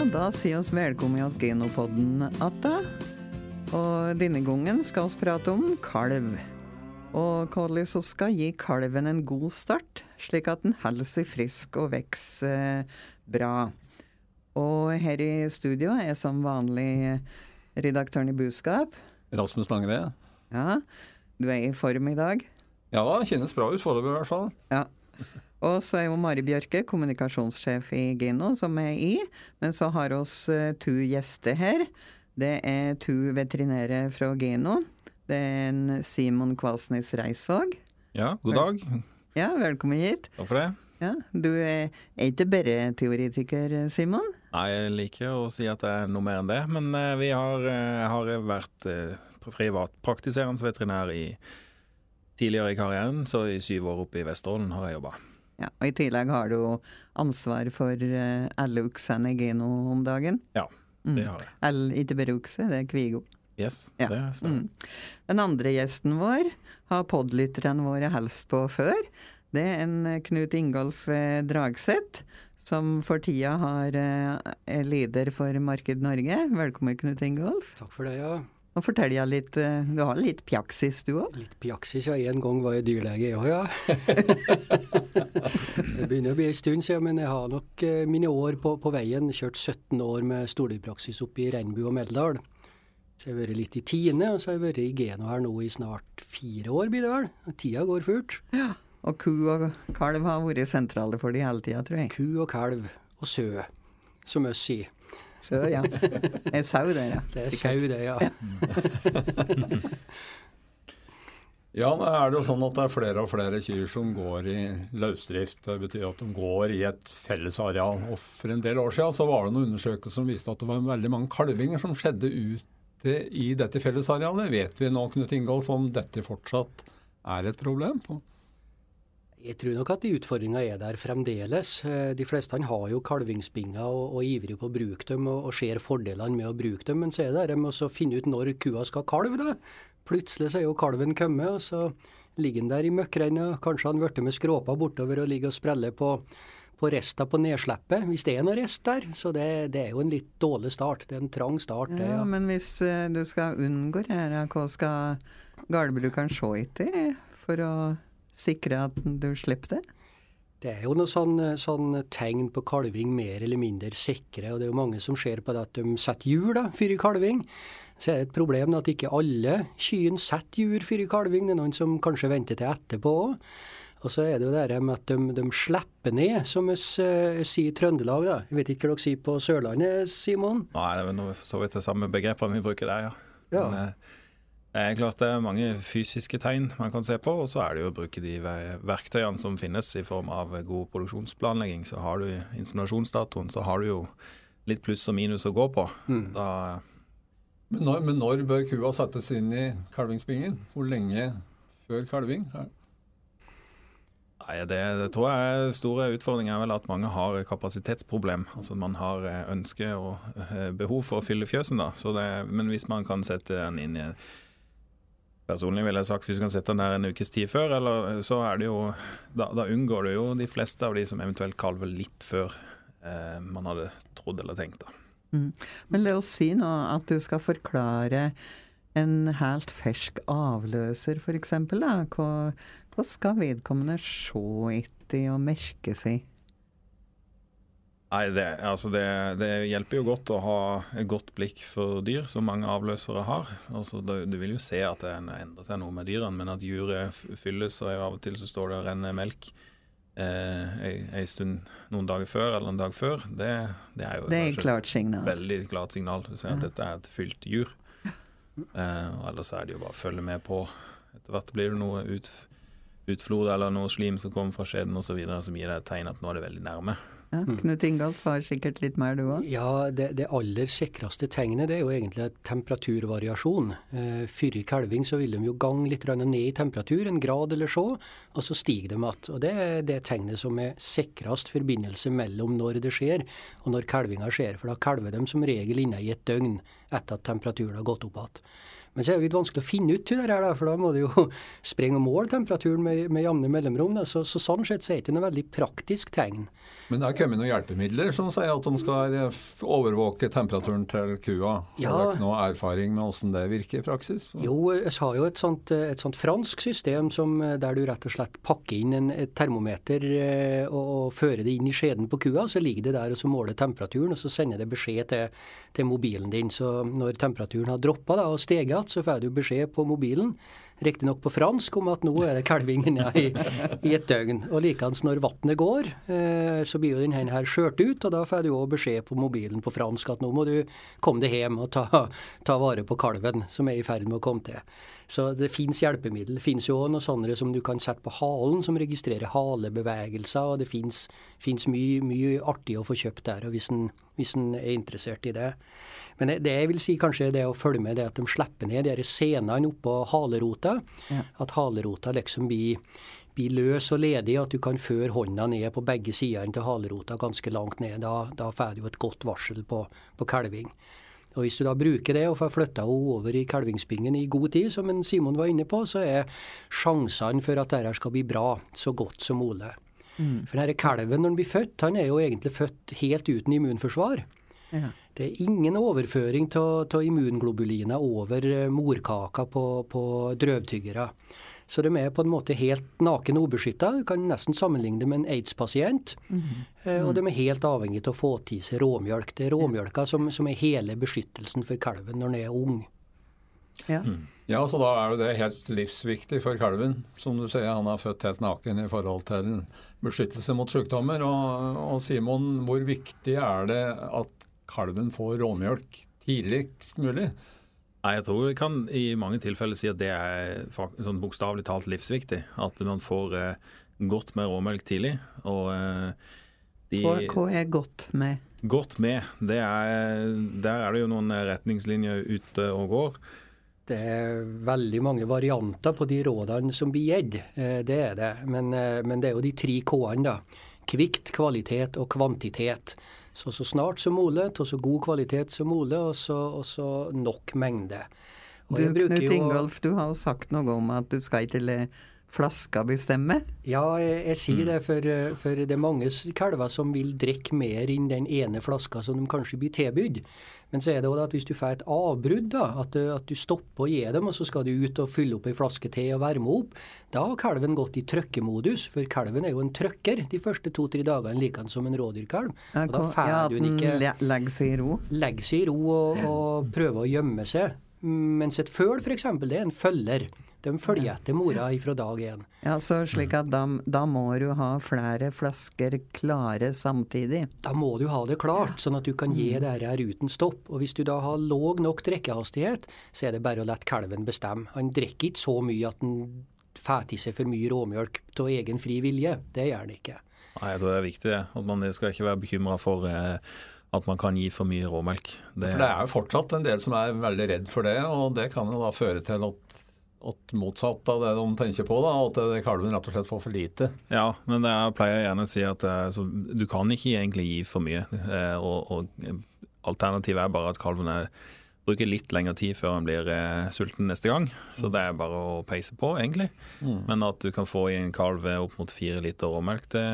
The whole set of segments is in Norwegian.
Ja, da sier oss velkommen til Genopodden atta. Og denne gangen skal vi prate om kalv. Og hvordan vi skal gi kalven en god start, slik at den holder seg frisk og vokser eh, bra. Og her i studio er som vanlig redaktøren i Buskap. Rasmus Langre. Ja, du er i form i dag? Ja, kjennes bra ut foreløpig i hvert fall. Ja. Og så er jo Mari Bjørke, kommunikasjonssjef i Geno, som er i. Men så har oss uh, to gjester her. Det er to veterinære fra Geno. Det er en Simon Kvalsnes Reisvåg. Ja, god dag. Ja, velkommen hit. Takk for det. Ja, Du er ikke bare teoretiker, Simon? Nei, jeg liker å si at det er noe mer enn det. Men uh, vi har, uh, har vært privatpraktiserende veterinær i tidligere i karrieren, så i syv år oppe i Vesterålen har jeg jobba. Ja, og I tillegg har du ansvar for alle oksene i Geno om dagen? Ja, det har jeg. Mm. ikke bare okse, det er kvigo. Yes, ja. det stemmer. Mm. Den andre gjesten vår har podlytterne våre helst på før. Det er en Knut Ingolf Dragseth, som for tida har, er leder for Marked Norge. Velkommen, Knut Ingolf. Takk for det, ja. Og forteller jeg litt, Du har litt pjaksis, du òg? Litt pjaksis, ja. En gang var jeg dyrlege, jeg òg, ja. det begynner å bli en stund siden, men jeg har nok mine år på, på veien. Kjørt 17 år med stordyrpraksis oppe i Regnbu og Meldal. Så jeg har vært litt i tiende, og så har jeg vært i Geno her nå i snart fire år, blir det vel. Tida går fort. Ja, Og ku og kalv har vært sentrale for de hele tida, tror jeg. Ku og kalv og sø, som vi sier. Sø, ja. Det er sau, det, ja. Det er sau, det, ja. Ja, nå er det jo sånn at det er flere og flere kyr som går i løsdrift. Det betyr at de går i et fellesareal. Og for en del år siden så var det noen undersøkelser som viste at det var veldig mange kalvinger som skjedde ute i dette fellesarealet. Vet vi nå, Knut Ingolf, om dette fortsatt er et problem? Jeg tror nok at de utfordringa er der fremdeles. De fleste han har jo kalvingsbinger og, og ivrig på å bruke dem og, og ser fordelene med å bruke dem. Men så er det det med å finne ut når kua skal kalve. da. Plutselig så er jo kalven kommet, og så ligger han der i møkkrennet. Kanskje han blitt med skråpa bortover og ligger og spreller på, på resta på nedslippet, hvis det er noe rest der. Så det, det, er jo en litt dårlig start. Det er en trang start. Det, ja. Men hvis uh, du skal unngå det, hva skal gårdbrukeren se etter for å sikre at du slipper det? Det er jo noe sånn, sånn, tegn på kalving mer eller mindre sikre, og det er jo mange som ser på det at de setter hjul da, for kalving. Så er det et problem at ikke alle kyrne setter jur før kalving. Det er noen som kanskje venter til etterpå òg. Og så er det jo det med at de, de slipper ned, som vi uh, sier i Trøndelag. da. Jeg vet ikke hva dere sier på Sørlandet, Simon? Nei, det er vel så vidt det samme begrepene vi bruker der, ja. ja. Men, uh, det er klart det er mange fysiske tegn man kan se på, og så er det jo å bruke de verktøyene som finnes i form av god produksjonsplanlegging. Så har du inseminasjonsdatoen, så har du jo litt pluss og minus å gå på. Mm. Da men når, men når, bør kua settes inn i kalvingsbingen? Hvor lenge før kalving? Nei, det, det, tror jeg er store utfordringer er vel at mange har kapasitetsproblem. Altså Man har ønske og behov for å fylle fjøsen. da. Det, men hvis man kan sette den inn i Personlig ville jeg sagt hvis du kan sette den der en ukes tid før, eller, så er det jo da, da, unngår du jo de fleste av de som eventuelt kalver litt før eh, man hadde trodd eller tenkt. da. Mm. Men la oss si nå at du skal forklare en helt fersk avløser, f.eks. Hva, hva skal vedkommende se etter og merke seg? Nei, det, altså det, det, hjelper jo godt å ha et godt blikk for dyr, som mange avløsere har. Altså, du, du vil jo se at det endrer seg noe med dyrene, men at juret fylles, og av og til så står det og renner melk eh, en stund noen dager før eller en dag før, det, det er jo det er klart signal. veldig klart signal. Du ser at dette er et fylt jur. Eh, ellers er det jo bare å følge med på. Etter hvert blir det noe ut, utflod eller noe slim som kommer fra skjeden osv. som gir deg et tegn at nå er det veldig nærme. Ja, Knut Ingolf har sikkert litt mer, du òg? Ja, det, det, aller sikreste tegnet det er jo egentlig temperaturvariasjon. Eh, Før i kalving så vil de jo gange litt ned i temperatur, en grad eller så, og så stiger de igjen. Og Det er det tegnet som er sikrest forbindelse mellom når det skjer og når kalvinga skjer. For da kalver de som regel inne i et døgn etter at temperaturen har gått opp igjen. Men så er det litt vanskelig å finne ut det her, for da må du jo sprenge og måle temperaturen med, med jevne mellomrom. Så, så, sånn sett så er det ikke noe veldig praktisk tegn. Men det har kommet noen hjelpemidler som sier at de skal overvåke temperaturen til kua. Ja. Har dere noe erfaring med hvordan det virker i praksis? Jo, vi har jo et sånt, et sånt, fransk system som, der du rett og slett pakker inn en, et termometer eh, og, og fører det inn i skjeden på kua. Så ligger det der og så måler temperaturen, og så sender det beskjed til, til mobilen din. Så når temperaturen har droppa og steget igjen, så får du beskjed på mobilen riktignok på fransk, om at nå er det kalvingen ja, i, i, et døgn. Og likeens når vannet går, eh, så blir jo denne her skjørt ut, og da får du òg beskjed på mobilen på fransk at nå må du komme deg hjem og ta, ta, vare på kalven som er i ferd med å komme til. Så det fins hjelpemiddel. Det fins jo noe sånne som du kan sette på halen, som registrerer halebevegelser, og det fins mye, mye artig å få kjøpt der, og hvis en, hvis en er interessert i det. Men det jeg vil si kanskje det å følge med det at de slipper ned de scenene oppå halerota. Ja. At halerota liksom blir, blir, løs og ledig, at du kan føre hånda ned på begge sidene til halerota ganske langt ned. Da, da får du et godt varsel på, på kalving. Og Hvis du da bruker det og får flytta henne over i kalvingsbingen i god tid, som en Simon var inne på, så er sjansene for at dette skal bli bra, så godt som mulig. Mm. For denne kalven når den blir født, han er jo egentlig født helt uten immunforsvar. Ja. Det er ingen overføring av immunglobuliner over eh, morkaka på, på drøvtyggere. Så de er på en måte helt naken og ubeskytta. Du kan nesten sammenligne det med en aids-pasient. Mm -hmm. Og de er helt avhengig av å få til seg råmjølk. Det er råmjølka som, som, er hele beskyttelsen for kalven når den er ung. Ja. Mm. ja, så da er jo det helt livsviktig for kalven. Som du sier, han er født helt naken i forhold til beskyttelse mot sykdommer. Og, og Simon, hvor viktig er det at kalven får råmjølk tidligst mulig? Nei, Jeg tror vi kan i mange tilfeller si at det er sånn bokstavelig talt livsviktig. At man får eh, godt med råmelk tidlig. Og eh, de, hva, er godt med? Godt med, det er, der er det jo noen retningslinjer ute og går. Det er veldig mange varianter på de rådene som blir gitt, eh, det er det. Men, eh, men, det er jo de tre K-ene, da. Kvikt, kvalitet og kvantitet. Så så snart som mulig, til så god kvalitet som mulig, og så, og så nok mengde. Og du Knut Ingolf, du har jo sagt noe om at du skal ikke la flaska bestemme? Ja, jeg, jeg sier mm. det, for, for, det er mange kalver som vil drikke mer enn den ene flaska som de kanskje blir tilbudt. Men så er det også at hvis du får et avbrudd, da, at, at, du stopper å gi dem, og så skal du ut og fylle opp ei flaske te og varme opp, da har kalven gått i trøkkemodus. For kalven er jo en trøkker de første to-tre dagene, like som en rådyrkalv. Og da får ja, hun ikke Legger seg i ro? Legger seg i ro og, og prøver å gjemme seg. Mens et føl, f.eks., det er en følger. De følger etter mora fra dag én. Ja, så slik at da, da, må du ha flere flasker klare samtidig? Da må du ha det klart, sånn at du kan gi mm. det her uten stopp. Og hvis du da har låg nok drikkehastighet, så er det bare å la kalven bestemme. Han drikker ikke så mye at han får i seg for mye råmjølk av egen fri vilje. Det gjør han ikke. Nei, det er viktig det. At man skal ikke være bekymra for eh, at man kan gi for mye råmelk. Det, for det er jo fortsatt en del som er veldig redd for det, og det kan jo da føre til at at motsatt av det de tenker på, da, at kalven rett og slett får for lite. Ja, men jeg pleier gjerne å si at altså, du kan ikke egentlig gi for mye. Eh, og, og Alternativet er bare at kalven er, bruker litt lengre tid før han blir eh, sulten neste gang. Så det er bare å peise på, egentlig. Mm. Men at du kan få i en kalv opp mot fire liter råmelk, det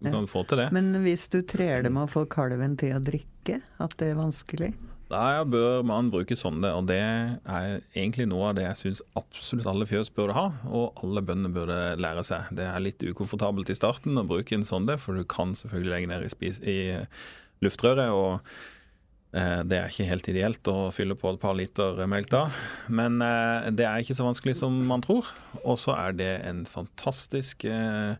du kan få til det. Men hvis du trer det med å få kalven til å drikke, at det er vanskelig? Da bør man bruke sonde, og det er egentlig noe av det jeg syns absolutt alle fjøs burde ha, og alle bønder burde lære seg. Det er litt ukomfortabelt i starten å bruke en sonde, for du kan selvfølgelig legge ned i, spis, i luftrøret. og eh, det er ikke helt ideelt å fylle på et par liter melk da, men eh, det er ikke så vanskelig som man tror. Og så er det en fantastisk eh,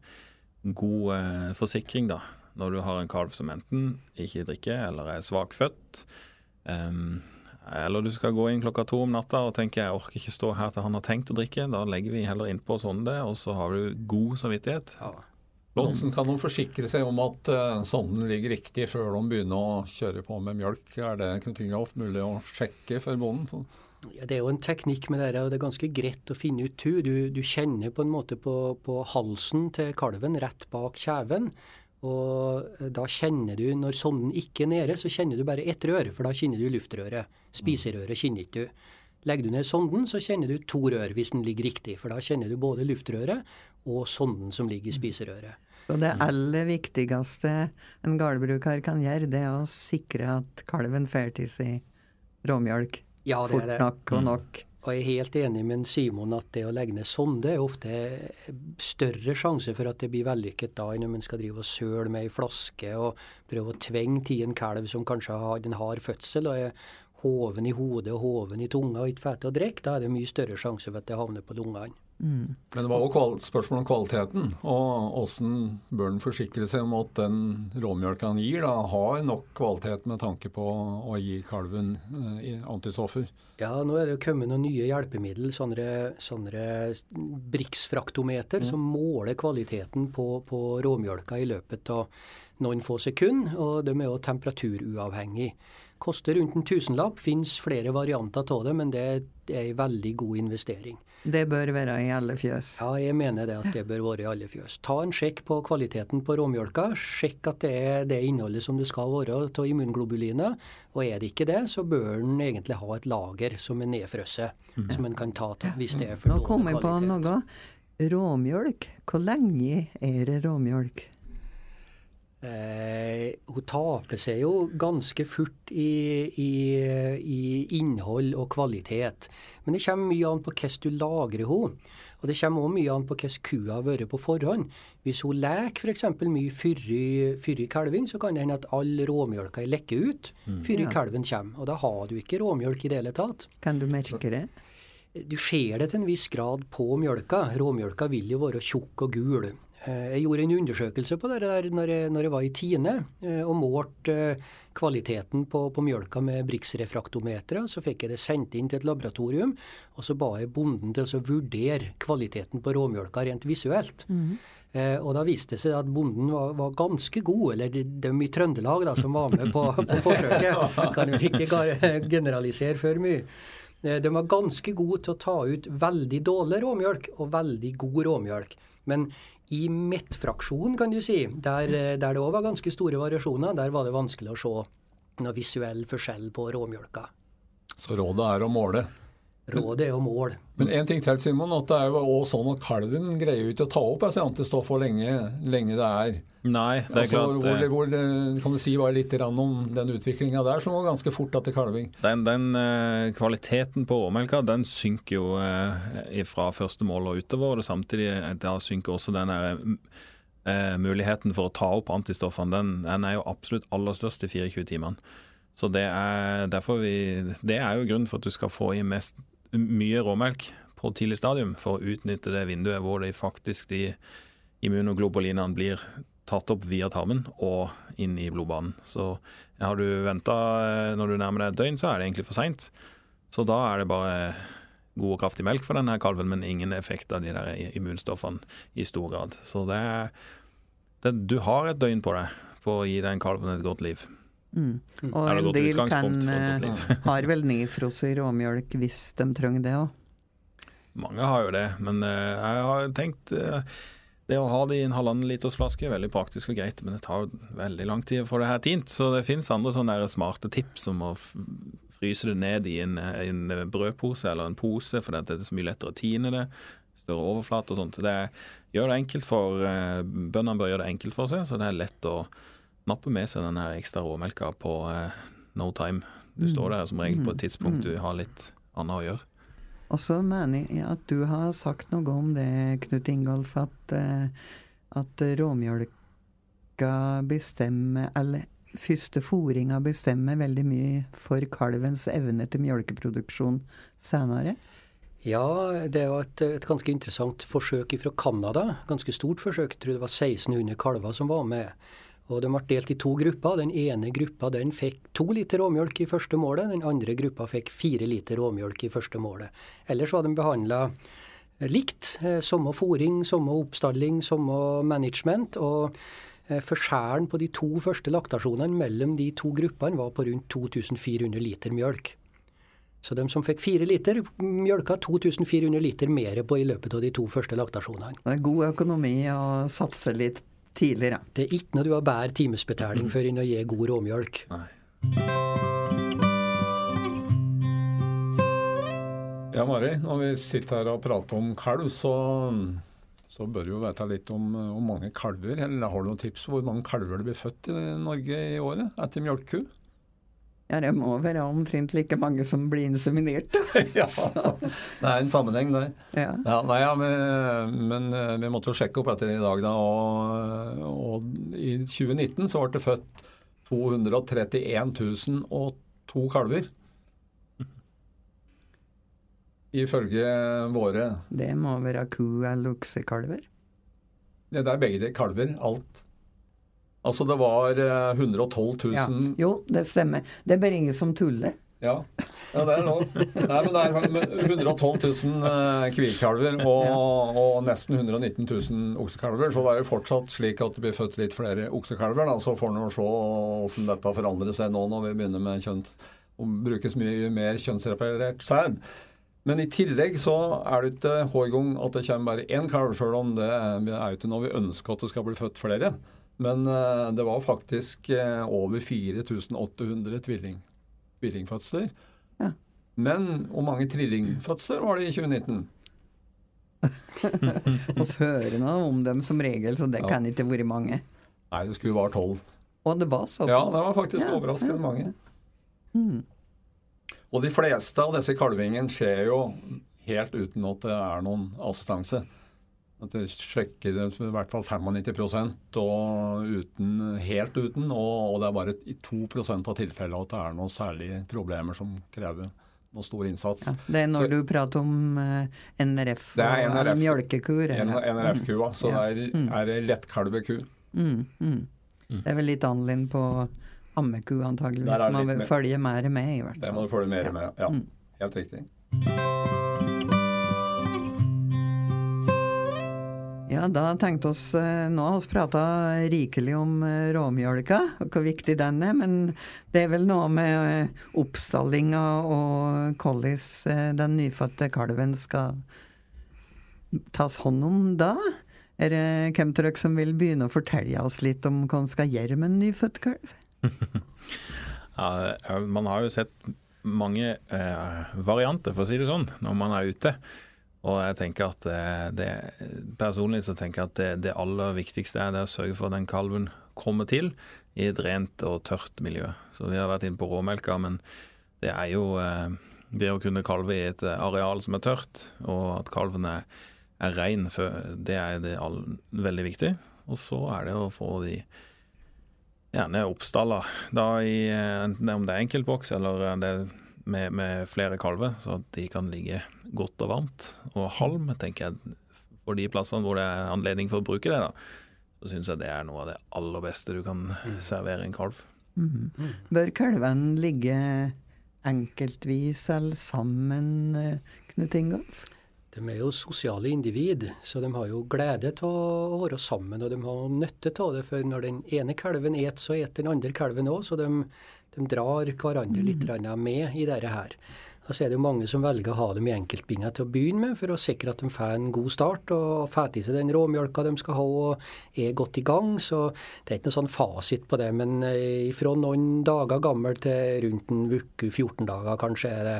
god forsikring, da, når du har en kalv som enten ikke drikker eller er svakfødt Um, eller du skal gå inn klokka to om natta og tenke jeg orker ikke stå her til han har tenkt å drikke. Da legger vi heller innpå sonde, og så har du god samvittighet. Ja. Hvordan kan de forsikre seg om at uh, sonden ligger riktig før de begynner å kjøre på med mjølk? Er det Knut Ingolf, mulig å sjekke for bonden? Ja, det er jo en teknikk med det, og det er ganske greit å finne ut. Du, du kjenner på en måte på, på halsen til kalven rett bak kjeven. Og eh, da kjenner du, når sonden ikke er nede, så kjenner du bare ett rør, for da kjenner du luftrøret. Spiserøret kjenner ikke du. Legger du ned sonden, så kjenner du to rør hvis den ligger riktig. For da kjenner du både luftrøret og sonden som ligger i spiserøret. Så det aller viktigste en gårdbruker kan gjøre, det er å sikre at kalven får til seg råmjølk ja, fort nok og nok. Og jeg er helt enig med Simon at det å legge ned sonde er ofte større sjanse for at det blir vellykket da enn om en skal drive og søle med ei flaske og prøve å tvinge til en kalv som kanskje har en hard fødsel og er hoven i hodet og hoven i tunga og ikke får til å drikke. Da er det mye større sjanse for at det havner på lungene. Mm. Men det var jo spørsmål om kvaliteten, og åssen bør en forsikre seg om at den råmjølka han gir, da, har nok kvalitet med tanke på å gi kalven eh, antistoffer? Ja, nå er det jo kommet noen nye hjelpemidler, sånne, sånne briksfraktometer, mm. som måler kvaliteten på, på råmjølka i løpet av noen få sekunder, og de er jo temperaturuavhengig. Koster rundt en tusenlapp, finnes flere varianter av det, men det er en veldig god investering. Det bør være i alle fjøs? Ja, jeg mener det at det bør være i alle fjøs. Ta en sjekk på kvaliteten på råmjølka. Sjekk at det er det innholdet som det skal være av immunglobuliner. Og er det ikke det, så bør en egentlig ha et lager som er nedfrosset, mm. som en kan ta av hvis det er for dårlig kvalitet. Nå kom jeg på noe. Råmjølk. Hvor lenge er det råmjølk? Eh, hun taper seg jo ganske fort i, i, i, innhold og kvalitet. Men det kommer mye an på hvordan du lagrer henne. Og det kommer også mye an på hvordan kua har vært på forhånd. Hvis hun leker f.eks. mye før kalven, så kan det hende at all råmjølka lekker ut mm. før ja. kalven kommer. Og da har du ikke råmjølk i det hele tatt. Kan du merke det? Du ser det til en viss grad på mjølka. Råmjølka vil jo være tjukk og gul. Eh, jeg gjorde en undersøkelse på det der når jeg, når jeg var i Tine eh, og målte eh, kvaliteten på, på mjølka med Brix-refraktometeret. Så fikk jeg det sendt inn til et laboratorium, og så ba jeg bonden til å vurdere kvaliteten på råmjølka rent visuelt. Mm. Eh, og da viste det seg at bonden var, var ganske god, eller de, de, i Trøndelag da, som var med på, på forsøket. Kan jo ikke generalisere for mye. De var ganske gode til å ta ut veldig dårlig råmjølk og veldig god råmjølk. Men i mettfraksjonen, kan du si, der, eh, der det òg var ganske store variasjoner, der var det vanskelig å se noe visuell forskjell på råmjølka. Så rådet er å måle? Rådet er jo mål. Men en ting til, Simon. at Det er jo også sånn at kalven greier jo ikke å ta opp altså, antistoff hvor lenge, lenge, det er. Nei, det er altså, klart. Hvor, hvor, kan du si bare litt om den utviklinga der, som går ganske fort etter kalving? Den, den uh, kvaliteten på råmelka den synker jo uh, fra første mål og utover. og samtidig eh, da synker også den uh, muligheten for å ta opp antistoffene. Den, den er jo absolutt aller størst i 24 timene. Så det er, vi, det er jo grunnen for at du skal få i mest mye råmelk på tidlig stadium for å utnytte det vinduet hvor de faktisk de immunoglobulinene blir tatt opp via tarmen og inn i blodbanen. Så har du venta eh, når du nærmer deg et døgn, så er det egentlig for seint. Så da er det bare god og kraftig melk for denne kalven, men ingen effekt av de der immunstoffene i stor grad. Så det, det, du har et døgn på deg på å gi den kalven et godt liv. Mm. Og en del kan, eh, har vel nedfrosset råmjølk hvis de trenger det òg. Mange har jo det, men uh, jeg har tenkt uh, det å ha det i en halvannen liters flaske er veldig praktisk og greit, men det tar veldig lang tid å få det her tint. Så det finnes andre sånne smarte tips som å fryse det ned i en, en brødpose eller en pose, for det er så mye lettere å tine det. Større overflate og sånt. Det gjør det enkelt for Bøndene bør gjøre det enkelt for seg, så det er lett å nappe med seg den ekstra råmelka på uh, no time. Du mm. står der som regel på et mm. tidspunkt du mm. har litt annet å gjøre. Og så mener jeg at du har sagt noe om det, Knut Ingolf, at, uh, at råmjølka bestemmer Eller første fòringa bestemmer veldig mye for kalvens evne til mjølkeproduksjon senere? Ja, det var et, et, ganske interessant forsøk fra Canada. Ganske stort forsøk. Jeg tror det var 1600 kalver som var med. Og De ble delt i to grupper. Den ene gruppa den fikk to liter råmjølk i første målet. Den andre gruppa fikk fire liter råmjølk i første målet. Ellers var de behandla likt. Eh, samme fòring, samme oppstalling, samme management. og eh, Forskjellen på de to første laktasjonene mellom de to gruppene var på rundt 2400 liter mjølk. Så de som fikk fire liter, mjølka 2400 liter mer på i løpet av de to første laktasjonene. Det er god økonomi å satse litt tidligere. Det er ikke når du har bedre timesbetaling for enn å gi god råmjølk. Ja, Mari, når vi sitter her og prater om kalv, så, så bør du jo vite litt om hvor mange kalver. Eller har du noen tips hvor mange kalver det blir født i Norge i året etter mjølkeku? Ja, det må være omtrent like mange som blir inseminert. ja, det er en sammenheng der. Ja. Ja, nei, ja, men, men, eh, vi måtte jo sjekke opp etter i dag, da. Og, og i 2019 så ble det født 231 002 kalver. Ifølge våre Det må være ku- eller oksekalver? Det er begge de kalver. Alt. Altså det var 112 000 ja. Jo, det stemmer. Det er bare ingen som tuller. Ja, ja det er lov. Nei, men det er 112 000 kvikkalver og, og, nesten 119 000 oksekalver. Så det er jo fortsatt slik at det blir født litt flere oksekalver. Da. Så får vi se hvordan dette forandrer seg nå når vi begynner med kjønt, å brukes mye mer kjønnsreparert sæd. Men i tillegg så er det ikke hver gang at det kommer bare én kalv, sjøl om det er jo ikke noe vi ønsker at det skal bli født flere. Men uh, det var faktisk uh, over 4800 tvilling, tvillingfødsler. Ja. Men hvor mange trillingfødsler var det i 2019? Vi hører noe om dem som regel, så det ja. kan ikke være mange. Nei, det skulle være tolv. Og det var såpass? Ja, det var faktisk ja, overraskende mange. Mm. Og de fleste av disse kalvingene skjer jo helt uten at det er noen assistanse. At det sjekker det i hvert fall 95% og uten, helt uten. Og, og, det er bare i 2% av tilfellene at det er noen særlige problemer som krever noe stor innsats. Ja, det er når så, du prater om uh, NRF og NRF, mjølkekur? NRF-kua. Så ja. det er, mm. er lettkalveku. Mm, mm. Det er vel litt annerledes på ammeku, antageligvis. Man vil følge mer med, i hvert fall. Det må du følge mer med, ja. Mm. Helt riktig. Ja, da tenkte oss eh, Nå har vi prata rikelig om eh, råmjølka og hvor viktig den er, men det er vel noe med eh, oppstallinga og hvordan den nyfødte kalven skal tas hånd om da? Er det hvem av dere som vil begynne å fortelle oss litt om hva man skal gjøre med en nyfødt kalv? ja, man har jo sett mange eh, varianter, for å si det sånn, når man er ute. Og jeg tenker at det, Personlig så tenker jeg at det, det, aller viktigste er det å sørge for at den kalven kommer til i et rent og tørt miljø. Så Vi har vært inne på råmelka, men det er jo eh, det å kunne kalve i et areal som er tørt, og at kalven er, er rein, det er det all, veldig viktig. Og så er det å få de gjerne oppstalla, da i, eh, om det er enkeltboks eller det er med, med, flere kalver, så at de kan ligge godt og varmt. Og halm, tenker jeg, for de plassene hvor det er anledning for å bruke det, da, så syns jeg det er noe av det aller beste du kan mm. servere en kalv. Mm. Bør kalvene ligge enkeltvis eller sammen, Knut Ingolf? De er jo sosiale individ, så de har jo glede av å være sammen. Og de har nytte av det, for når den ene kalven et, så et den andre kalven òg. Så de, de, drar hverandre litt mm. med i dette her. Og så er det jo mange som velger å ha dem i enkeltbinger til å begynne med, for å sikre at de får en god start og får i seg den råmjølka de skal ha og er godt i gang. Så det er ikke noe sånn fasit på det. Men eh, fra noen dager gammel til rundt en uke, 14 dager kanskje, er det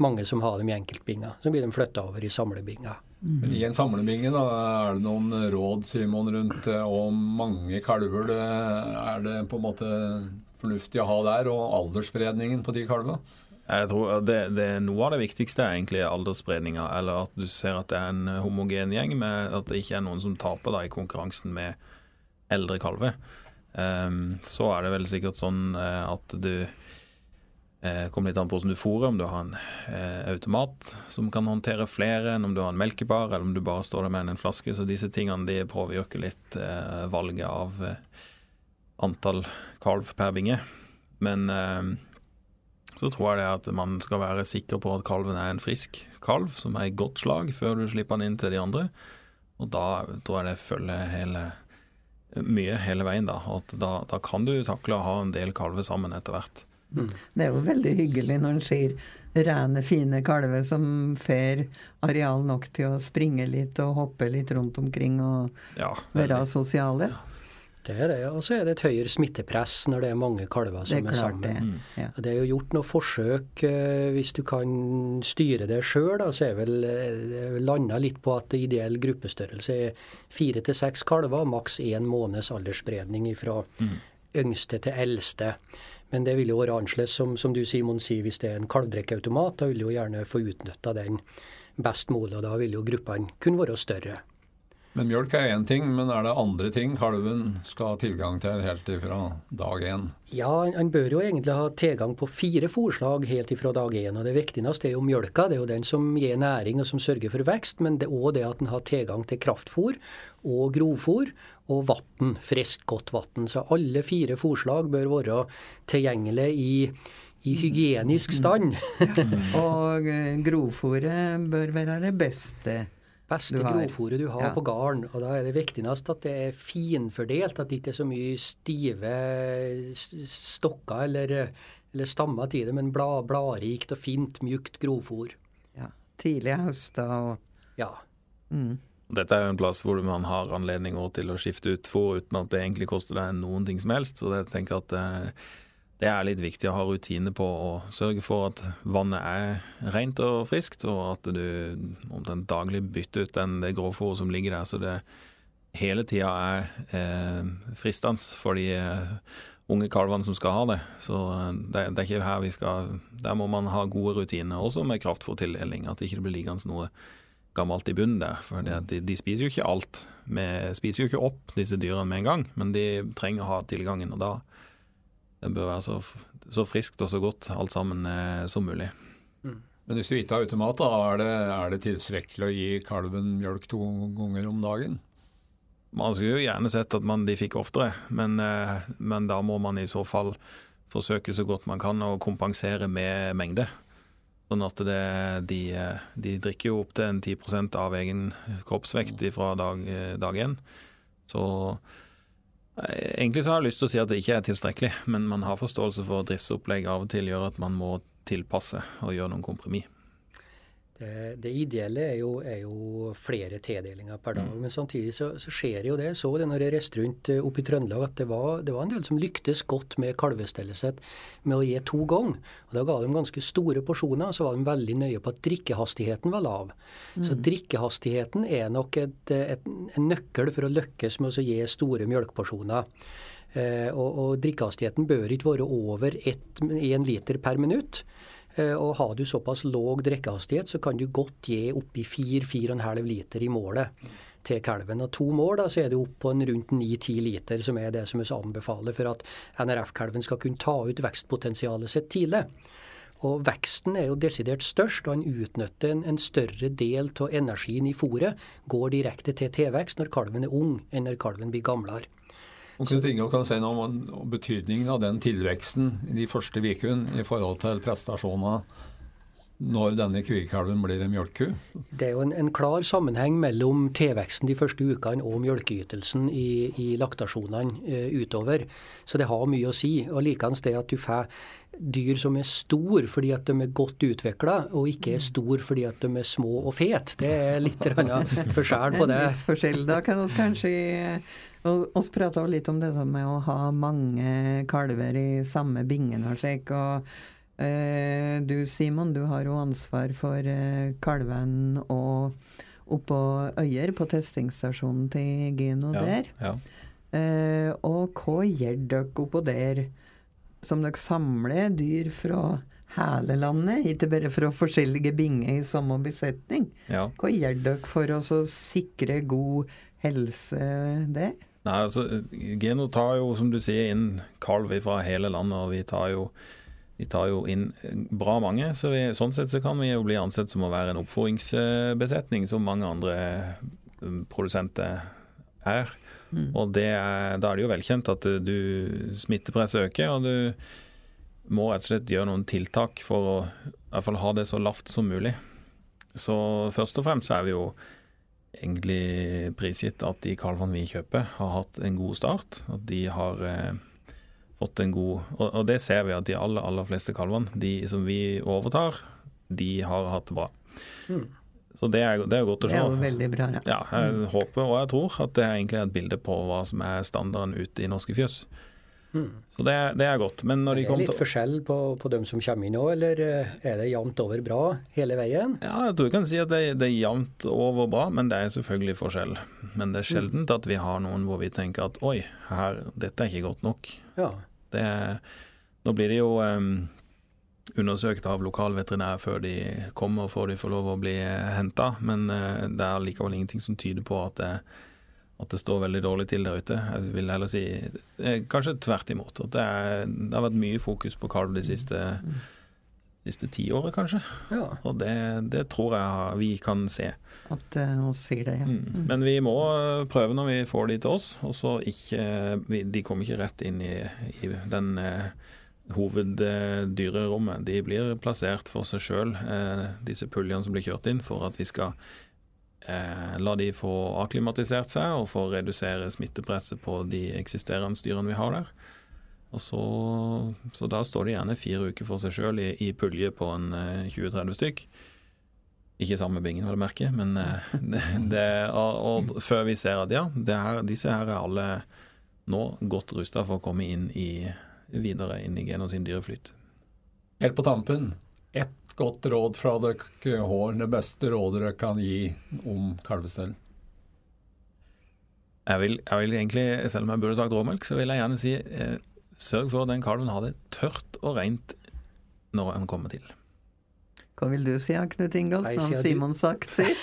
mange som har dem i enkeltbinger. Så blir de flytta over i samlebinger. Mm. Men I en samlebinge, da, er det noen råd Simon, rundt om mange kalver det, er det på en måte fornuftig å ha der, og aldersspredningen på de kalvene? Jeg tror det, det, Noe av det viktigste er egentlig aldersspredninga, eller at du ser at det er en homogen gjeng, med at det ikke er noen som taper da i konkurransen med eldre kalver. Um, så er det vel sikkert sånn at du Eh, kommer litt an på hvordan du fôrer, om du har en eh, automat som kan håndtere flere enn om du har en melkebar, eller om du bare står der med en flaske. Så disse tingene de påvirker litt eh, valget av eh, antall kalv per binge. Men eh, så tror jeg det at man skal være sikker på at kalven er en frisk kalv, som er i godt slag, før du slipper den inn til de andre. Og da tror jeg det følger hele, mye hele veien, da. At da, da kan du takle å ha en del kalver sammen etter hvert. Mm. Det er jo veldig hyggelig når en ser rene, fine kalver som får areal nok til å springe litt og hoppe litt rundt omkring og ja, være sosiale. Ja. Det er det, og så er det et høyere smittepress når det er mange kalver som er, er sammen. Det. Mm. Ja. det er jo gjort noen forsøk, eh, hvis du kan styre det sjøl, så er vel landa litt på at ideell gruppestørrelse er fire til seks kalver, maks én måneds aldersspredning fra mm. yngste til eldste. Men det vil jo være annerledes, som, som, du Simon sier, hvis det er en kalvdrikkeautomat. Da vil du jo gjerne få utnytta den best mulig, og da vil jo gruppene kunne være større. Men mjølk er én ting, men er det andre ting kalven skal ha tilgang til helt ifra dag én? Ja, han bør jo egentlig ha tilgang på fire fòrslag helt ifra dag én. Og det viktigste er jo mjølka. Det er jo den som gir næring og som sørger for vekst. Men det er òg det at en har tilgang til kraftfôr og grovfôr og vann. Friskt, godt vann. Så alle fire fôrslag bør være tilgjengelig i i hygienisk stand. Og eh, grovfòret bør være det beste beste grovfòret du har ja. på gården. Og da er det viktigst at det er finfordelt, at det ikke er så mye stive stokker eller, eller stammer til det, men blad, bladrikt og fint, mjukt grovfòr. Ja. Tidlig høster og Ja. Mm. Dette er jo en plass hvor man har anledning til å skifte ut få uten at det egentlig koster deg noen ting som helst. Så jeg tenker at eh, det er litt viktig å ha rutine på å sørge for at vannet er rent og friskt, og at du omtrent daglig bytter ut den, det gråfòret som ligger der, så det hele tida er eh, fristende for de eh, unge kalvene som skal ha det. Så eh, det, det, er ikke her vi skal Der må man ha gode rutiner, også med kraftfòrtildeling, at det ikke blir liggende noe gammelt i bunnen der. For de, de, spiser jo ikke alt. Vi spiser jo ikke opp disse dyrene med en gang, men de trenger å ha tilgangen. og da det bør være så, så, friskt og så godt alt sammen eh, som mulig. Mm. Men hvis du ikke har automat, da, er det, er det tilstrekkelig å gi kalven mjølk to ganger om dagen? Man skulle jo gjerne sett at man de fikk oftere, men, eh, men, da må man i så fall forsøke så godt man kan å kompensere med mengde. Sånn at det, de, eh, de, drikker jo opptil 10 av egen kroppsvekt fra dag, dag én. Så Egentlig så har jeg lyst til å si at det ikke er tilstrekkelig, men man har forståelse for at driftsopplegg av og til gjør at man må tilpasse og gjøre noen kompromiss. Det, det, ideelle er jo, er jo, flere tildelinger per dag. Mm. Men samtidig så, så, skjer jo det. Jeg så det når jeg reiste rundt uh, oppe i Trøndelag, at det var, det var, en del som lyktes godt med kalvestellelset med å gi to ganger. Og Da ga de ganske store porsjoner. Så var de veldig nøye på at drikkehastigheten var lav. Mm. Så drikkehastigheten er nok et, et, en nøkkel for å lykkes med å gi store mjølkeporsjoner. Eh, og, og drikkehastigheten bør ikke være over 1 liter per minutt. Eh, og har du såpass låg drikkehastighet, så kan du godt gi oppi 4-4,5 liter i målet til kalven. Og to mål, da, så er du opp på en rundt 9-10 liter, som er det som vi anbefaler for at NRF-kalven skal kunne ta ut vekstpotensialet sitt tidlig. Og veksten er jo desidert størst, og han utnytter en, en større del av energien i fôret. Går direkte til tilvekst når kalven er ung, enn når kalven blir gamlere. Og Knut Inge kan si noe om betydningen av den tilveksten i de første ukene i forhold til prestasjoner når denne kvikalven blir en mjølkeku? Det er jo en, en, klar sammenheng mellom tilveksten de første ukene og mjølkeytelsen i, i laktasjonene eh, utover. Så det har mye å si. Og likeens det at du får dyr som er store fordi at de er godt utvikla, og ikke er store fordi at de er små og fete. Det er litt forskjell på det. En viss forskjell. Da kan vi kanskje Vi prata litt om det med å ha mange kalver i samme bingen og slik. og eh, Du Simon, du har jo ansvar for eh, kalven og oppå Øyer, på testingsstasjonen til Gino ja, der. Ja. Eh, og hva gjør dere oppå der? som dere samler dyr fra hele landet, ikke bare fra forskjellige binger i samme besetning. Ja. Hva gjør dere for å sikre god helse der? Nei, altså, Geno tar jo, som du sier, inn kalv fra hele landet, og vi tar jo, vi tar jo inn bra mange. så vi, Sånn sett så kan vi jo bli ansett som å være en oppfòringsbesetning, som mange andre um, produsenter er. Mm. Og er, da er det jo velkjent at du, smittepresset øker, og du må rett og slett gjøre noen tiltak for å i hvert fall ha det så lavt som mulig. Så først og fremst er vi jo egentlig prisgitt at de kalvene vi kjøper, har hatt en god start. At de har eh, fått en god og, og, det ser vi at de aller, aller fleste kalvene, de som vi overtar, de har hatt det bra. Mm. Så det er, det er godt å se. Det er jo veldig bra. Ja. ja, jeg mm. håper og jeg tror at det er egentlig et bilde på hva som er standarden ute i norske fjøs. Mm. Så det, det, er godt. Men når de det Er litt forskjell på, på dem som kommer inn nå, eller eh, er det jevnt over bra hele veien? Ja, jeg tror jeg kan si at det, det er jevnt over bra, men det er selvfølgelig forskjell. Men det er sjelden at vi har noen hvor vi tenker at oi, her, dette er ikke godt nok. Ja. Det, nå blir det jo um, undersøkt av lokalveterinær før de kommer, før de får lov å bli eh, henta. Men uh, det er likevel ingenting som tyder på at det, at det står veldig dårlig til der ute. Jeg vil heller si eh, kanskje tvert imot. At det, er, det har vært mye fokus på kalv de siste, siste tiåret, kanskje. Ja. Og det, det, tror jeg vi kan se. At uh, sier det, ja. Mm. mm. Men vi må prøve når vi får de til oss. Og så ikke De kommer ikke rett inn i, i den uh, hoveddyrerommet. De blir plassert for seg sjøl, eh, disse puljene som blir kjørt inn, for at vi skal eh, la de få akklimatisert seg og få redusere smittepresset på de eksisterende dyrene vi har der. Og så, så da står de gjerne fire uker for seg sjøl i, i, pulje på en eh, 20-30 stykk. Ikke sammen med bingen, vel å merke, men eh, det, det, og, og, før vi ser at ja, her, disse her er alle nå godt rusta for å komme inn i videre inn i Geno sin dyreflyt. Helt på tampen, ett godt råd fra dere hår, det beste rådet dere kan gi om kalvestell? Jeg vil, jeg vil, egentlig, selv om jeg burde sagt råmelk, så vil jeg gjerne si eh, sørg for at den kalven har det tørt og rent når den kommer til. Hva vil du si, Knut Ingolf, når Simon sagt sitt?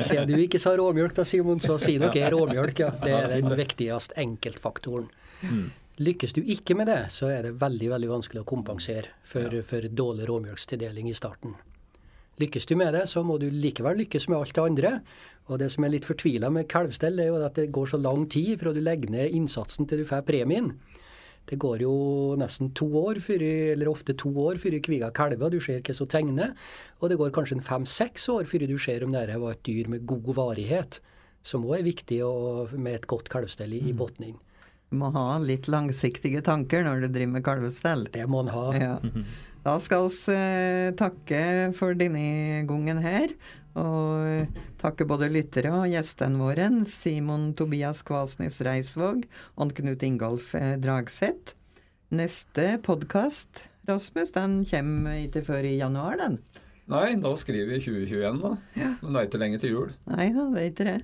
Siden du ikke sa råmjølk da, Simon, så si noe råmjølk. Ja. Det er den viktigste enkeltfaktoren. Mm. Lykkes du ikke med det, så er det veldig veldig vanskelig å kompensere for, ja. for dårlig råmjølkstildeling i starten. Lykkes du med det, så må du likevel lykkes med alt det andre. Og det som er litt fortvila med kalvstell, er jo at det går så lang tid fra du legger ned innsatsen til du får premien. Det går jo nesten to år, før, eller ofte to år før kviga kalver, du ser hva som tegner. Og det går kanskje fem-seks år før du ser om dette var et dyr med god varighet, som òg er viktig med et godt kalvstell i, i mm. bunnen. Må ha litt langsiktige tanker når du driver med kalvestell. Det må en ha. Ja. Da skal vi eh, takke for denne gangen her. Og takke både lyttere og gjestene våre, Simon Tobias Kvalsnes Reisvåg og Knut Ingolf eh, Dragseth. Neste podkast, Rasmus, den kommer ikke før i januar, den. Nei, da skriver vi 2021, da. Ja. Men det er ikke lenge til jul. Nei da, det er ikke det.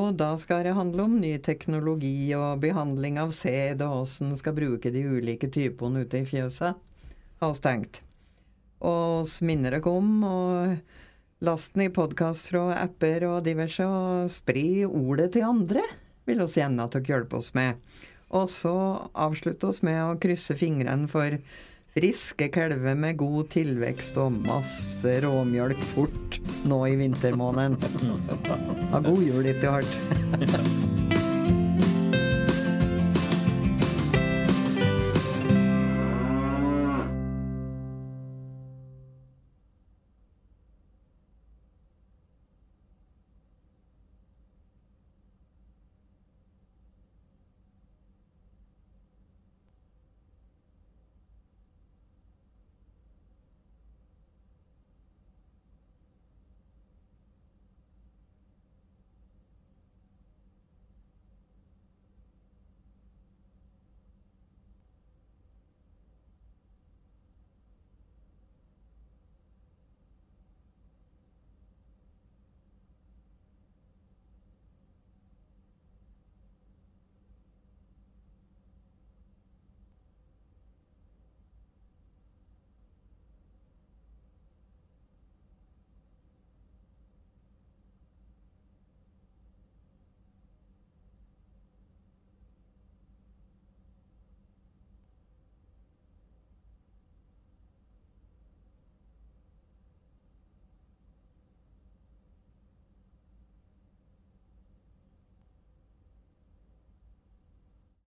Og da skal det handle om ny teknologi og behandling av sæd, og åssen skal bruke de ulike typene ute i fjøsa, har vi tenkt. Og vi minner dere om å laste ned podkast fra apper og diverse, og spre ordet til andre, vil oss gjerne at dere hjelper oss med. Og så avslutte oss med å krysse fingrene for Friske kalver med god tilvekst og masse råmjølk fort nå i vintermåneden. Ha god jul, ikke hardt.